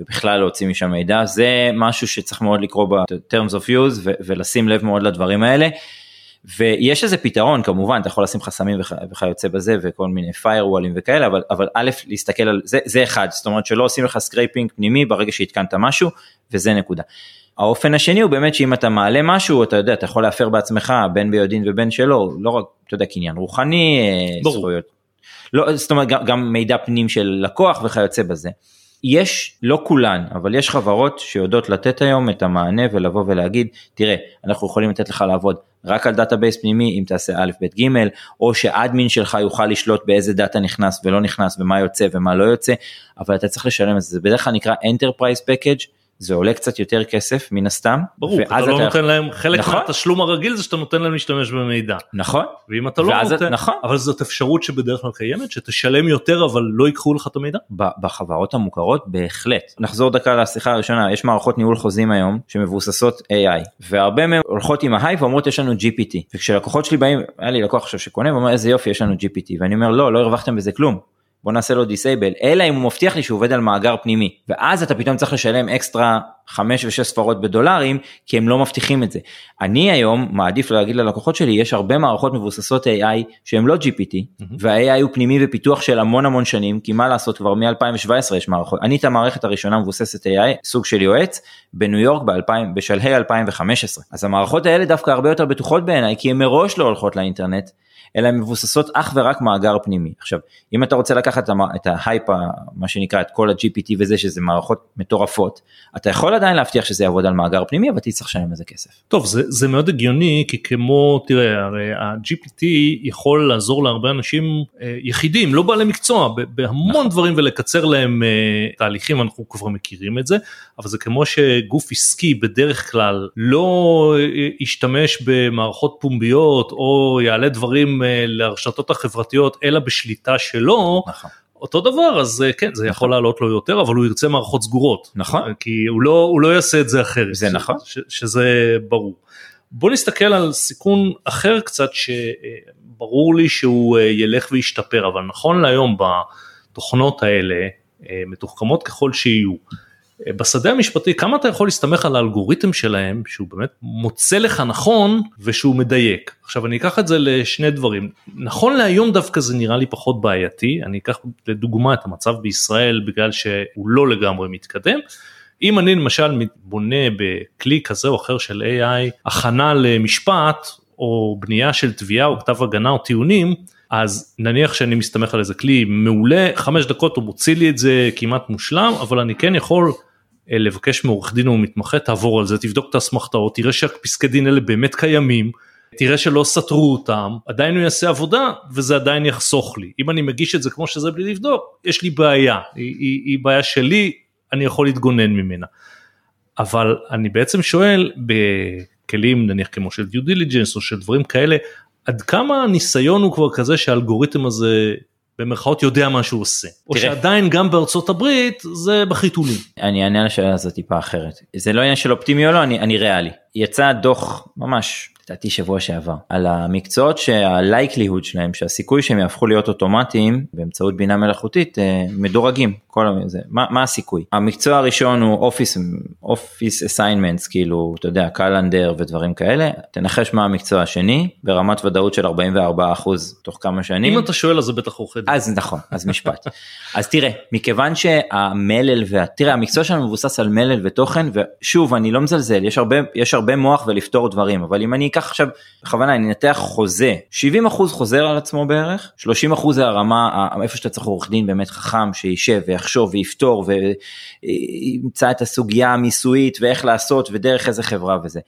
ובכלל להוציא משם מידע זה משהו שצריך מאוד לקרוא ב-terms of use ו- ולשים לב מאוד לדברים האלה. ויש איזה פתרון כמובן אתה יכול לשים חסמים וכ... וכיוצא בזה וכל מיני firewallים וכאלה אבל אבל א' להסתכל על זה זה אחד זאת אומרת שלא עושים לך scraping פנימי ברגע שהתקנת משהו וזה נקודה. האופן השני הוא באמת שאם אתה מעלה משהו אתה יודע אתה יכול להפר בעצמך בין ביודעין ובין שלא לא רק אתה יודע קניין רוחני אה, ברור. זכויות. לא זאת אומרת גם, גם מידע פנים של לקוח וכיוצא בזה. יש לא כולן אבל יש חברות שיודעות לתת היום את המענה ולבוא ולהגיד תראה אנחנו יכולים לתת לך לעבוד רק על database פנימי אם תעשה א' ב' ג' או ש admin שלך יוכל לשלוט באיזה דאטה נכנס ולא נכנס ומה יוצא ומה לא יוצא אבל אתה צריך לשלם את זה זה בדרך כלל נקרא enterprise package זה עולה קצת יותר כסף מן הסתם. ברור, אתה לא אתה... נותן להם, חלק נכון? מהתשלום הרגיל זה שאתה נותן להם להשתמש במידע. נכון. ואם אתה לא נותן, נכון. אבל זאת אפשרות שבדרך כלל קיימת, שתשלם יותר אבל לא ייקחו לך את המידע? בחברות המוכרות בהחלט. נחזור דקה לשיחה הראשונה, יש מערכות ניהול חוזים היום שמבוססות AI, והרבה מהן הולכות עם ההייפ ואומרות יש לנו GPT, וכשלקוחות שלי באים, היה לי לקוח עכשיו שקונה ואומר איזה יופי יש לנו GPT, ואני אומר לא, לא הרווחתם בזה כלום. בוא נעשה לו דיסייבל, אלא אם הוא מבטיח לי שהוא עובד על מאגר פנימי, ואז אתה פתאום צריך לשלם אקסטרה 5 ו-6 ספרות בדולרים, כי הם לא מבטיחים את זה. אני היום מעדיף להגיד ללקוחות שלי, יש הרבה מערכות מבוססות AI שהם לא GPT, mm-hmm. וה-AI הוא פנימי ופיתוח של המון המון שנים, כי מה לעשות, כבר מ-2017 יש מערכות, אני את המערכת הראשונה מבוססת AI, סוג של יועץ, בניו יורק ב-2000, בשלהי 2015. אז המערכות האלה דווקא הרבה יותר בטוחות בעיניי, כי הן מראש לא הולכות לאינטרנט. אלא הן מבוססות אך ורק מאגר פנימי. עכשיו, אם אתה רוצה לקחת את ההייפ, מה שנקרא, את כל ה-GPT וזה, שזה מערכות מטורפות, אתה יכול עדיין להבטיח שזה יעבוד על מאגר פנימי, אבל תצטרך לשלם לזה כסף. טוב, זה, זה מאוד הגיוני, כי כמו, תראה, הרי ה-GPT יכול לעזור להרבה אנשים אה, יחידים, לא בעלי מקצוע, בהמון נכון. דברים ולקצר להם אה, תהליכים, אנחנו כבר מכירים את זה, אבל זה כמו שגוף עסקי בדרך כלל לא אה, ישתמש במערכות פומביות או יעלה דברים אה, לרשתות החברתיות אלא בשליטה שלו. נכון. אותו דבר אז אה, כן זה נכון. יכול לעלות לו יותר אבל הוא ירצה מערכות סגורות נכון כי הוא לא הוא לא יעשה את זה אחרת זה נכון ש, שזה ברור. בוא נסתכל על סיכון אחר קצת שברור לי שהוא אה, ילך וישתפר אבל נכון להיום בתוכנות האלה מתוחכמות ככל שיהיו בשדה המשפטי כמה אתה יכול להסתמך על האלגוריתם שלהם שהוא באמת מוצא לך נכון ושהוא מדייק. עכשיו אני אקח את זה לשני דברים נכון להיום דווקא זה נראה לי פחות בעייתי אני אקח לדוגמה את המצב בישראל בגלל שהוא לא לגמרי מתקדם. אם אני למשל בונה בכלי כזה או אחר של AI הכנה למשפט או בנייה של תביעה או כתב הגנה או טיעונים אז נניח שאני מסתמך על איזה כלי מעולה חמש דקות הוא מוציא לי את זה כמעט מושלם אבל אני כן יכול אה, לבקש מעורך דין או מתמחה תעבור על זה תבדוק את האסמכתאות תראה שהפסקי דין האלה באמת קיימים תראה שלא סתרו אותם עדיין הוא יעשה עבודה וזה עדיין יחסוך לי אם אני מגיש את זה כמו שזה בלי לבדוק יש לי בעיה היא, היא, היא בעיה שלי אני יכול להתגונן ממנה. אבל אני בעצם שואל בכלים נניח כמו של due diligence או של דברים כאלה עד כמה הניסיון הוא כבר כזה שהאלגוריתם הזה במרכאות יודע מה שהוא עושה. תראה. או שעדיין גם בארצות הברית זה בחיתולים. אני אענה על השאלה הזאת טיפה אחרת. זה לא עניין של אופטימי או לא, אני, אני ריאלי. יצא דוח ממש לדעתי שבוע שעבר, על המקצועות שה likelihood שלהם, שהסיכוי שהם יהפכו להיות אוטומטיים באמצעות בינה מלאכותית, אה, מדורגים, כל זה, מה, מה הסיכוי? המקצוע הראשון הוא office, אופיס אסיינמנטס, כאילו, אתה יודע, קלנדר ודברים כאלה, תנחש מה המקצוע השני, ברמת ודאות של 44% תוך כמה שנים. אם אתה שואל אז זה בטח עורכי דין. אז נכון, אז משפט. אז תראה, מכיוון שהמלל, וה... תראה, המקצוע שלנו מבוסס על מלל ותוכן, ושוב, אני לא מזלזל, יש הרבה, יש הרבה מוח ולפתור דברים, אבל אם אני אקח עכשיו, בכוונה אני אנתח חוזה, 70% חוזר על עצמו בערך, 30% זה הרמה, איפה שאתה צריך עורך דין באמת חכם, שישב ויחשוב ויפתור וימצא את הסוגיה המיסויית ואיך לעשות ודרך איזה חברה וזה.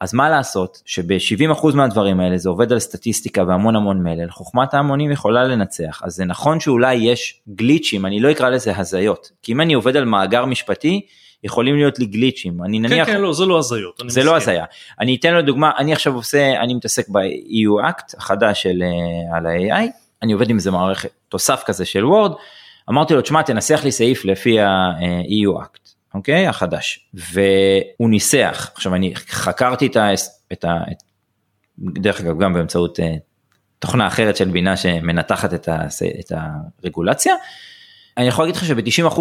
אז מה לעשות שב-70% מהדברים האלה זה עובד על סטטיסטיקה והמון המון מלל, חוכמת ההמונים יכולה לנצח, אז זה נכון שאולי יש גליצ'ים, אני לא אקרא לזה הזיות, כי אם אני עובד על מאגר משפטי, יכולים להיות לי גליצ'ים, אני נניח, כן כן לא זה לא הזיות, זה לא הזיה, אני אתן לו דוגמה, אני עכשיו עושה, אני מתעסק ב-EU Act החדש של, uh, על ה-AI, אני עובד עם איזה מערכת, תוסף כזה של וורד, אמרתי לו, תשמע תנסח לי סעיף לפי ה-EU Act, אוקיי? החדש. והוא ניסח, עכשיו אני חקרתי את ה... את ה דרך אגב גם באמצעות אה, תוכנה אחרת של בינה שמנתחת את, ה, את הרגולציה, אני יכול להגיד לך שב-90%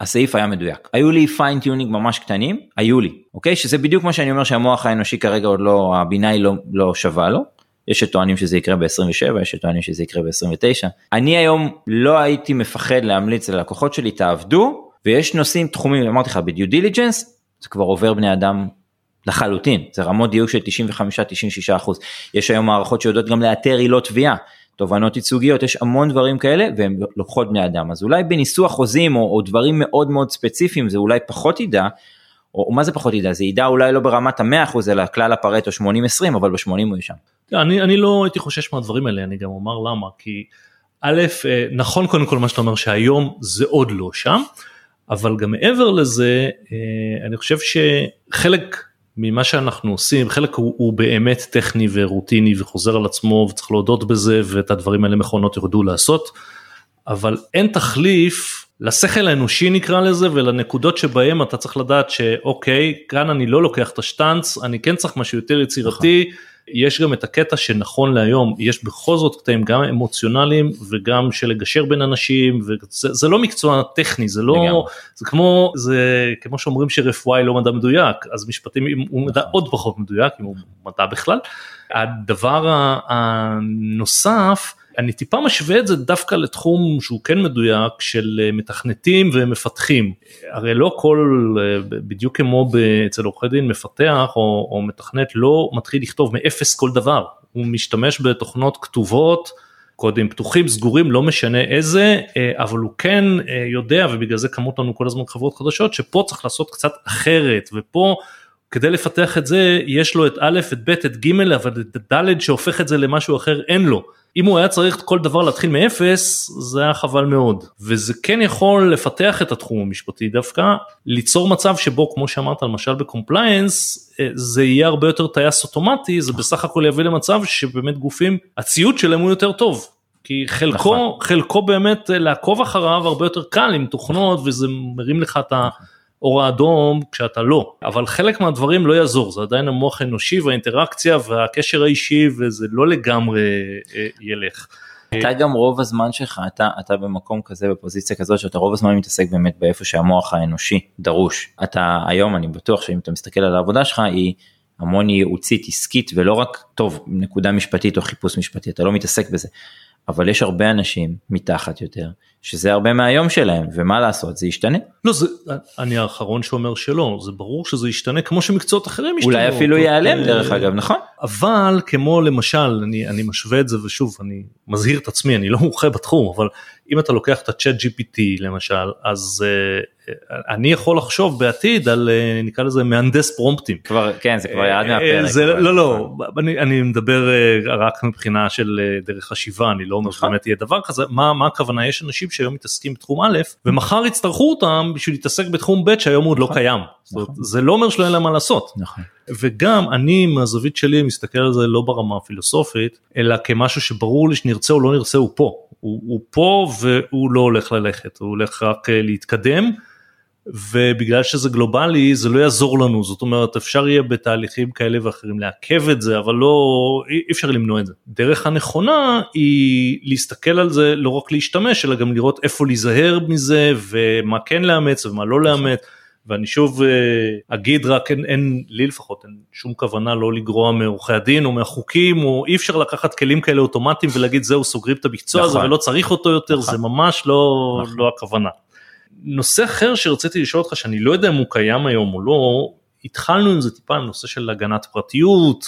הסעיף היה מדויק. היו לי fine-tuning ממש קטנים, היו לי, אוקיי? שזה בדיוק מה שאני אומר שהמוח האנושי כרגע עוד לא, הבינה היא לא, לא שווה לו. יש שטוענים שזה יקרה ב-27, יש שטוענים שזה יקרה ב-29. אני היום לא הייתי מפחד להמליץ ללקוחות שלי, תעבדו, ויש נושאים, תחומים, אמרתי לך, ב due diligence, זה כבר עובר בני אדם לחלוטין, זה רמות דיוק של 95-96 אחוז. יש היום מערכות שיודעות גם לאתר עילות תביעה, תובנות ייצוגיות, יש המון דברים כאלה והן לוקחות בני אדם. אז אולי בניסוח חוזים או, או דברים מאוד מאוד ספציפיים זה אולי פחות ידע, או, או מה זה פחות ידע, זה ידע אולי לא ברמת המאה אחוז אלא כלל הפרטו 80-20 אבל ב-80 הוא יהיה שם. אני, אני לא הייתי חושש מהדברים האלה, אני גם אומר למה, כי א', אה, נכון קודם כל מה שאתה אומר שהיום זה עוד לא שם. אבל גם מעבר לזה אה, אני חושב שחלק ממה שאנחנו עושים חלק הוא, הוא באמת טכני ורוטיני וחוזר על עצמו וצריך להודות בזה ואת הדברים האלה מכונות ירדו לעשות אבל אין תחליף לשכל האנושי נקרא לזה ולנקודות שבהם אתה צריך לדעת שאוקיי כאן אני לא לוקח את השטאנץ אני כן צריך משהו יותר יצירתי. יש גם את הקטע שנכון להיום יש בכל זאת קטעים גם אמוציונליים וגם של לגשר בין אנשים וזה לא מקצוע טכני זה לא לגמרי. זה כמו זה כמו שאומרים שרפואה היא לא מדע מדויק אז משפטים הוא מדע. עוד פחות מדויק אם הוא מדע בכלל. הדבר הנוסף אני טיפה משווה את זה דווקא לתחום שהוא כן מדויק של אה, מתכנתים ומפתחים. הרי לא כל, אה, בדיוק כמו אצל עורכי דין מפתח או, או מתכנת לא מתחיל לכתוב מאפס כל דבר, הוא משתמש בתוכנות כתובות. קודים פתוחים סגורים לא משנה איזה אה, אבל הוא כן יודע ובגלל זה קמות לנו כל הזמן חברות חדשות שפה צריך לעשות קצת אחרת ופה כדי לפתח את זה יש לו את א' את ב' את ג' אבל את ד' שהופך את זה למשהו אחר אין לו. אם הוא היה צריך כל דבר להתחיל מאפס זה היה חבל מאוד וזה כן יכול לפתח את התחום המשפטי דווקא ליצור מצב שבו כמו שאמרת למשל ב compliance אה, זה יהיה הרבה יותר טייס אוטומטי זה בסך הכל יביא למצב שבאמת גופים הציות שלהם הוא יותר טוב כי חלקו נכון. חלקו באמת אה, לעקוב אחריו הרבה יותר קל עם תוכנות וזה מרים לך את ה... אור האדום כשאתה לא. אבל חלק מהדברים לא יעזור זה עדיין המוח האנושי והאינטראקציה והקשר האישי וזה לא לגמרי אה, ילך. אתה גם רוב הזמן שלך אתה אתה במקום כזה בפוזיציה כזאת שאתה רוב הזמן מתעסק באמת באיפה שהמוח האנושי דרוש. אתה היום אני בטוח שאם אתה מסתכל על העבודה שלך היא המון ייעוצית עסקית ולא רק טוב נקודה משפטית או חיפוש משפטי אתה לא מתעסק בזה אבל יש הרבה אנשים מתחת יותר שזה הרבה מהיום שלהם ומה לעשות זה ישתנה. לא זה אני האחרון שאומר שלא זה ברור שזה ישתנה כמו שמקצועות אחרים ישתנו. אולי אפילו ייעלם אה, דרך אגב נכון. אבל כמו למשל אני אני משווה את זה ושוב אני מזהיר את עצמי אני לא מומחה בתחום אבל אם אתה לוקח את הצ'אט gpt למשל אז uh, אני יכול לחשוב בעתיד על uh, נקרא לזה מהנדס פרומפטים. כבר כן זה כבר יעד מהפרק. זה לא לא אני, אני מדבר uh, רק מבחינה של uh, דרך חשיבה אני לא אומר נכון. שבאמת יהיה דבר כזה מה מה הכוונה יש אנשים שהיום מתעסקים בתחום א' ומחר יצטרכו אותם בשביל להתעסק בתחום ב' שהיום עוד לא נכון. קיים. נכון. זה לא אומר שלא אין להם מה לעשות. נכון. וגם אני מהזווית שלי מסתכל על זה לא ברמה הפילוסופית אלא כמשהו שברור לי שנרצה או לא נרצה הוא פה. הוא, הוא פה והוא לא הולך ללכת הוא הולך רק אה, להתקדם. ובגלל שזה גלובלי זה לא יעזור לנו זאת אומרת אפשר יהיה בתהליכים כאלה ואחרים לעכב את זה אבל לא אי אפשר למנוע את זה. דרך הנכונה היא להסתכל על זה לא רק להשתמש אלא גם לראות איפה להיזהר מזה ומה כן לאמץ ומה לא לאמץ. ואני שוב אה, אגיד רק אין, אין לי לפחות אין שום כוונה לא לגרוע מעורכי הדין או מהחוקים או אי אפשר לקחת כלים כאלה אוטומטיים ולהגיד זהו סוגרים את המקצוע נכון. הזה ולא צריך אותו יותר נכון. זה ממש לא, נכון. לא הכוונה. נושא אחר שרציתי לשאול אותך שאני לא יודע אם הוא קיים היום או לא התחלנו עם זה טיפה נושא של הגנת פרטיות.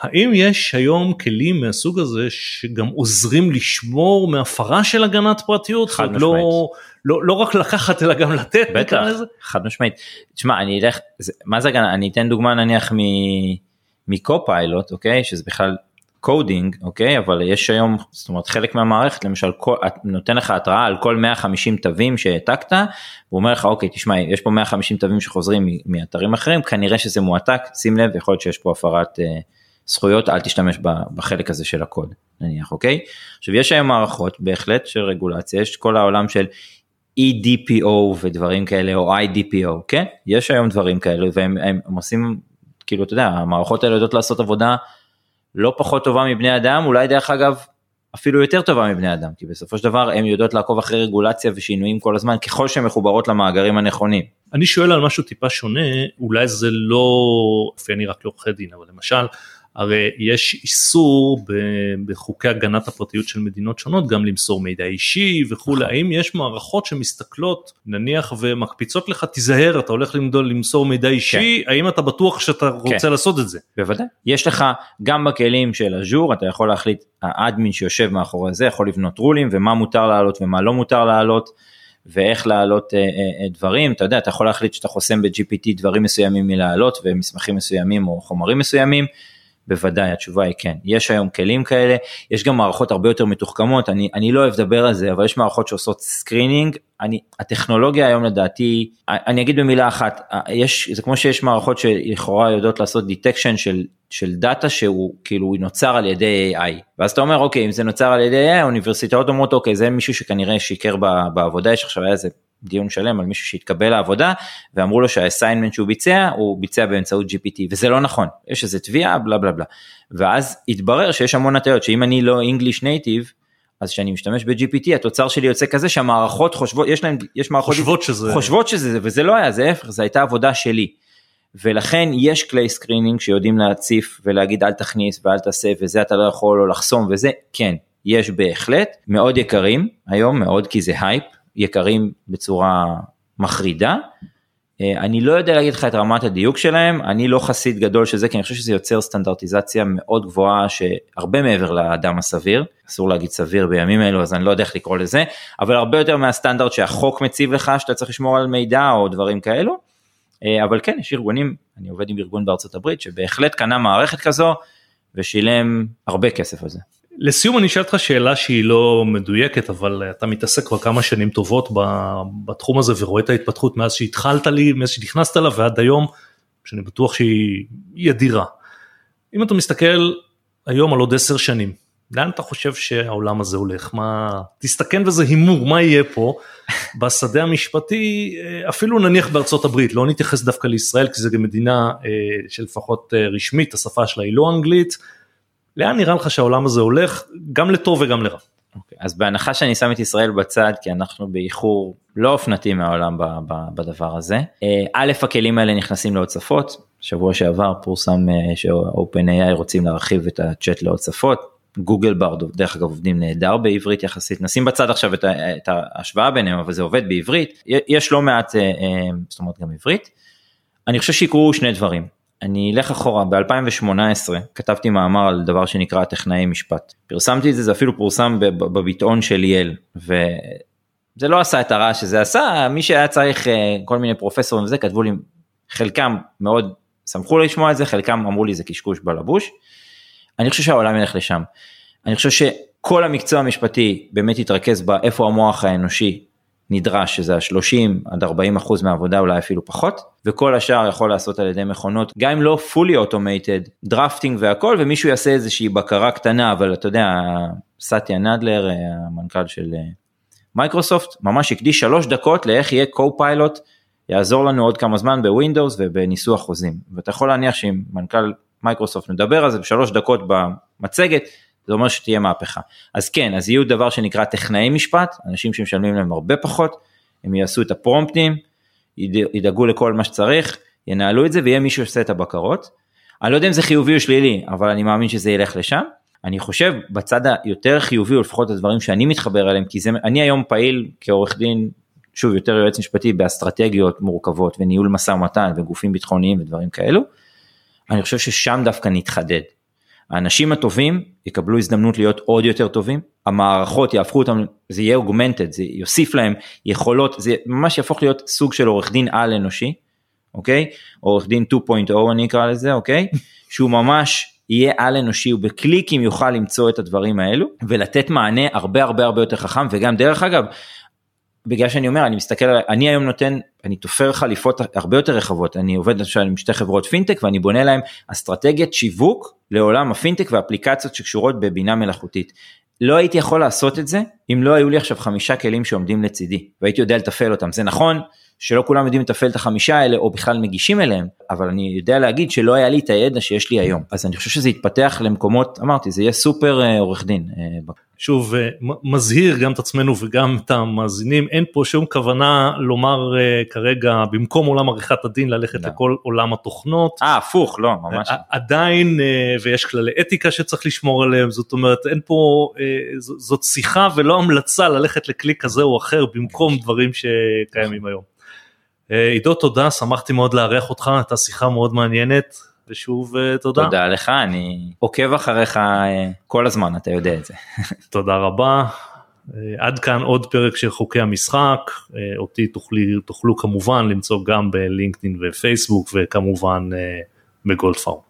האם יש היום כלים מהסוג הזה שגם עוזרים לשמור מהפרה של הגנת פרטיות? חד לא- משמעית. לא, לא, לא רק לקחת אלא גם לתת. בטח, חד משמעית. תשמע, אני אלך, זה, מה זה הגנה? אני אתן דוגמה נניח. מ Copilot, אוקיי, שזה בכלל coding, אוקיי, אבל יש היום, זאת אומרת חלק מהמערכת, למשל, כל, נותן לך התראה על כל 150 תווים שהעתקת, הוא אומר לך, אוקיי, תשמע, יש פה 150 תווים שחוזרים מאתרים אחרים, כנראה שזה מועתק, שים לב, יכול להיות שיש פה הפרת אה, זכויות, אל תשתמש בחלק הזה של הקוד, נניח, אוקיי? עכשיו, יש היום מערכות, בהחלט, של רגולציה, יש כל העולם של EDPO ודברים כאלה, או IDPO, כן? יש היום דברים כאלה, והם הם, הם עושים, כאילו, אתה יודע, המערכות האלה יודעות לעשות עבודה, לא פחות טובה מבני אדם, אולי דרך אגב אפילו יותר טובה מבני אדם, כי בסופו של דבר הן יודעות לעקוב אחרי רגולציה ושינויים כל הזמן ככל שהן מחוברות למאגרים הנכונים. אני שואל על משהו טיפה שונה, אולי זה לא אופייני רק לעורכי דין, אבל למשל הרי יש איסור בחוקי הגנת הפרטיות של מדינות שונות גם למסור מידע אישי וכולי, נכון. האם יש מערכות שמסתכלות נניח ומקפיצות לך תיזהר אתה הולך למסור מידע אישי, כן. האם אתה בטוח שאתה רוצה כן. לעשות את זה? בוודאי, יש לך גם בכלים של אג'ור אתה יכול להחליט, האדמין שיושב מאחורי זה יכול לבנות רולים ומה מותר לעלות ומה לא מותר לעלות. ואיך להעלות אה, אה, אה, דברים, אתה יודע, אתה יכול להחליט שאתה חוסם ב-GPT דברים מסוימים מלהעלות ומסמכים מסוימים או חומרים מסוימים, בוודאי התשובה היא כן. יש היום כלים כאלה יש גם מערכות הרבה יותר מתוחכמות אני אני לא אוהב לדבר על זה אבל יש מערכות שעושות screening אני הטכנולוגיה היום לדעתי אני אגיד במילה אחת יש זה כמו שיש מערכות שלכאורה יודעות לעשות detection של של דאטה שהוא כאילו נוצר על ידי AI ואז אתה אומר אוקיי אם זה נוצר על ידי AI האוניברסיטאות אומרות אוקיי זה מישהו שכנראה שיקר בעבודה יש עכשיו איזה דיון שלם על מישהו שהתקבל לעבודה ואמרו לו שה assignment שהוא ביצע הוא ביצע באמצעות GPT וזה לא נכון. יש איזה תביעה בלה בלה בלה. ואז התברר שיש המון הטעיות שאם אני לא English native אז כשאני משתמש ב-GPT התוצר שלי יוצא כזה שהמערכות חושבות יש להם יש מערכות חושבות שזה חושבות שזה וזה לא היה זה ההפך זה הייתה עבודה שלי. ולכן יש כלי screening שיודעים להציף ולהגיד אל תכניס ואל תעשה וזה אתה לא יכול או לחסום וזה כן יש בהחלט. מאוד יקרים היום מאוד כי זה הייפ יקרים בצורה מחרידה. אה, אני לא יודע להגיד לך את רמת הדיוק שלהם, אני לא חסיד גדול של זה, כי אני חושב שזה יוצר סטנדרטיזציה מאוד גבוהה שהרבה מעבר לאדם הסביר, אסור להגיד סביר בימים אלו אז אני לא יודע איך לקרוא לזה, אבל הרבה יותר מהסטנדרט שהחוק מציב לך שאתה צריך לשמור על מידע או דברים כאלו, אה, אבל כן יש ארגונים, אני עובד עם ארגון בארצות הברית שבהחלט קנה מערכת כזו ושילם הרבה כסף על זה. לסיום אני אשאל אותך שאלה שהיא לא מדויקת אבל אתה מתעסק כבר כמה שנים טובות בתחום הזה ורואה את ההתפתחות מאז שהתחלת לי מאז שנכנסת לה ועד היום שאני בטוח שהיא אדירה. אם אתה מסתכל היום על עוד עשר שנים לאן אתה חושב שהעולם הזה הולך מה תסתכן וזה הימור מה יהיה פה בשדה המשפטי אפילו נניח בארצות הברית לא נתייחס דווקא לישראל כי זה גם מדינה אה, שלפחות אה, רשמית השפה שלה היא לא אנגלית. לאן נראה לך שהעולם הזה הולך גם לטוב וגם לרע. Okay, אוקיי, אז בהנחה שאני שם את ישראל בצד כי אנחנו באיחור לא אופנתי מהעולם ב, ב, בדבר הזה. אה, א' הכלים האלה נכנסים לעוד שפות, שבוע שעבר פורסם אה, ש-OpenAI רוצים להרחיב את הצ'אט לעוד שפות. גוגל ברד דרך אגב עובדים נהדר בעברית יחסית נשים בצד עכשיו את, את ההשוואה ביניהם אבל זה עובד בעברית יש לא מעט אה, זאת אומרת גם עברית. אני חושב שיקרו שני דברים אני אלך אחורה ב-2018 כתבתי מאמר על דבר שנקרא טכנאי משפט פרסמתי את זה זה אפילו פורסם בביטאון של ליאל וזה לא עשה את הרעש שזה עשה מי שהיה צריך אה, כל מיני פרופסורים וזה כתבו לי חלקם מאוד שמחו לשמוע את זה חלקם אמרו לי זה קשקוש בלבוש. אני חושב שהעולם ילך לשם. אני חושב שכל המקצוע המשפטי באמת יתרכז באיפה המוח האנושי נדרש שזה ה-30 עד 40 אחוז מהעבודה אולי אפילו פחות וכל השאר יכול לעשות על ידי מכונות גם אם לא fully automated drafting והכל ומישהו יעשה איזושהי בקרה קטנה אבל אתה יודע סאטיה נאדלה המנכ"ל של אה, מייקרוסופט ממש הקדיש שלוש דקות לאיך יהיה co-pilot יעזור לנו עוד כמה זמן ב Windows ובניסוח חוזים. ואתה יכול להניח שאם מנכ"ל מייקרוסופט מדבר על זה בשלוש דקות במצגת זה אומר שתהיה מהפכה. אז כן, אז יהיו דבר שנקרא טכנאי משפט, אנשים שמשלמים להם הרבה פחות, הם יעשו את הפרומפטים, ידאגו לכל מה שצריך, ינהלו את זה ויהיה מישהו שעושה את הבקרות. אני לא יודע אם זה חיובי או שלילי, אבל אני מאמין שזה ילך לשם. אני חושב בצד היותר חיובי, או לפחות הדברים שאני מתחבר אליהם, כי זה, אני היום פעיל כעורך דין, שוב יותר יועץ משפטי באסטרטגיות מורכבות וניהול משא ומתן וגופים ביטחוניים ודברים כאלו. אני חושב ששם דווקא נתחדד. האנשים הטובים יקבלו הזדמנות להיות עוד יותר טובים, המערכות יהפכו אותם, זה יהיה אוגמנטד, זה יוסיף להם יכולות, זה ממש יהפוך להיות סוג של עורך דין על אנושי, אוקיי? עורך דין 2.0 אני אקרא לזה, אוקיי? שהוא ממש יהיה על אנושי, הוא בקליקים יוכל למצוא את הדברים האלו ולתת מענה הרבה הרבה הרבה יותר חכם וגם דרך אגב, בגלל שאני אומר אני מסתכל על אני היום נותן אני תופר חליפות הרבה יותר רחבות אני עובד למשל עם שתי חברות פינטק ואני בונה להם אסטרטגיית שיווק לעולם הפינטק ואפליקציות שקשורות בבינה מלאכותית. לא הייתי יכול לעשות את זה אם לא היו לי עכשיו חמישה כלים שעומדים לצידי והייתי יודע לתפעל אותם זה נכון שלא כולם יודעים לתפעל את החמישה האלה או בכלל מגישים אליהם, אבל אני יודע להגיד שלא היה לי את הידע שיש לי היום. אז אני חושב שזה יתפתח למקומות, אמרתי, זה יהיה סופר אה, עורך דין. אה, שוב, אה, מזהיר גם את עצמנו וגם את המאזינים, אין פה שום כוונה לומר כרגע במקום עולם עריכת הדין ללכת לא. לכל עולם התוכנות. אה, הפוך, לא, ממש. עדיין, ויש כללי אתיקה שצריך לשמור עליהם, זאת אומרת, אין פה, זאת שיחה ולא המלצה ללכת לכלי כזה או אחר במקום דברים שקיימים היום. אה, עידו תודה, שמחתי מאוד לארח אותך, הייתה שיחה מאוד מעניינת, ושוב אה, תודה. תודה לך, אני עוקב אחריך אה, כל הזמן, אתה יודע את זה. תודה רבה. עד כאן עוד פרק של חוקי המשחק, אותי תוכלי, תוכלו כמובן למצוא גם בלינקדאין ופייסבוק וכמובן בגולדפארם.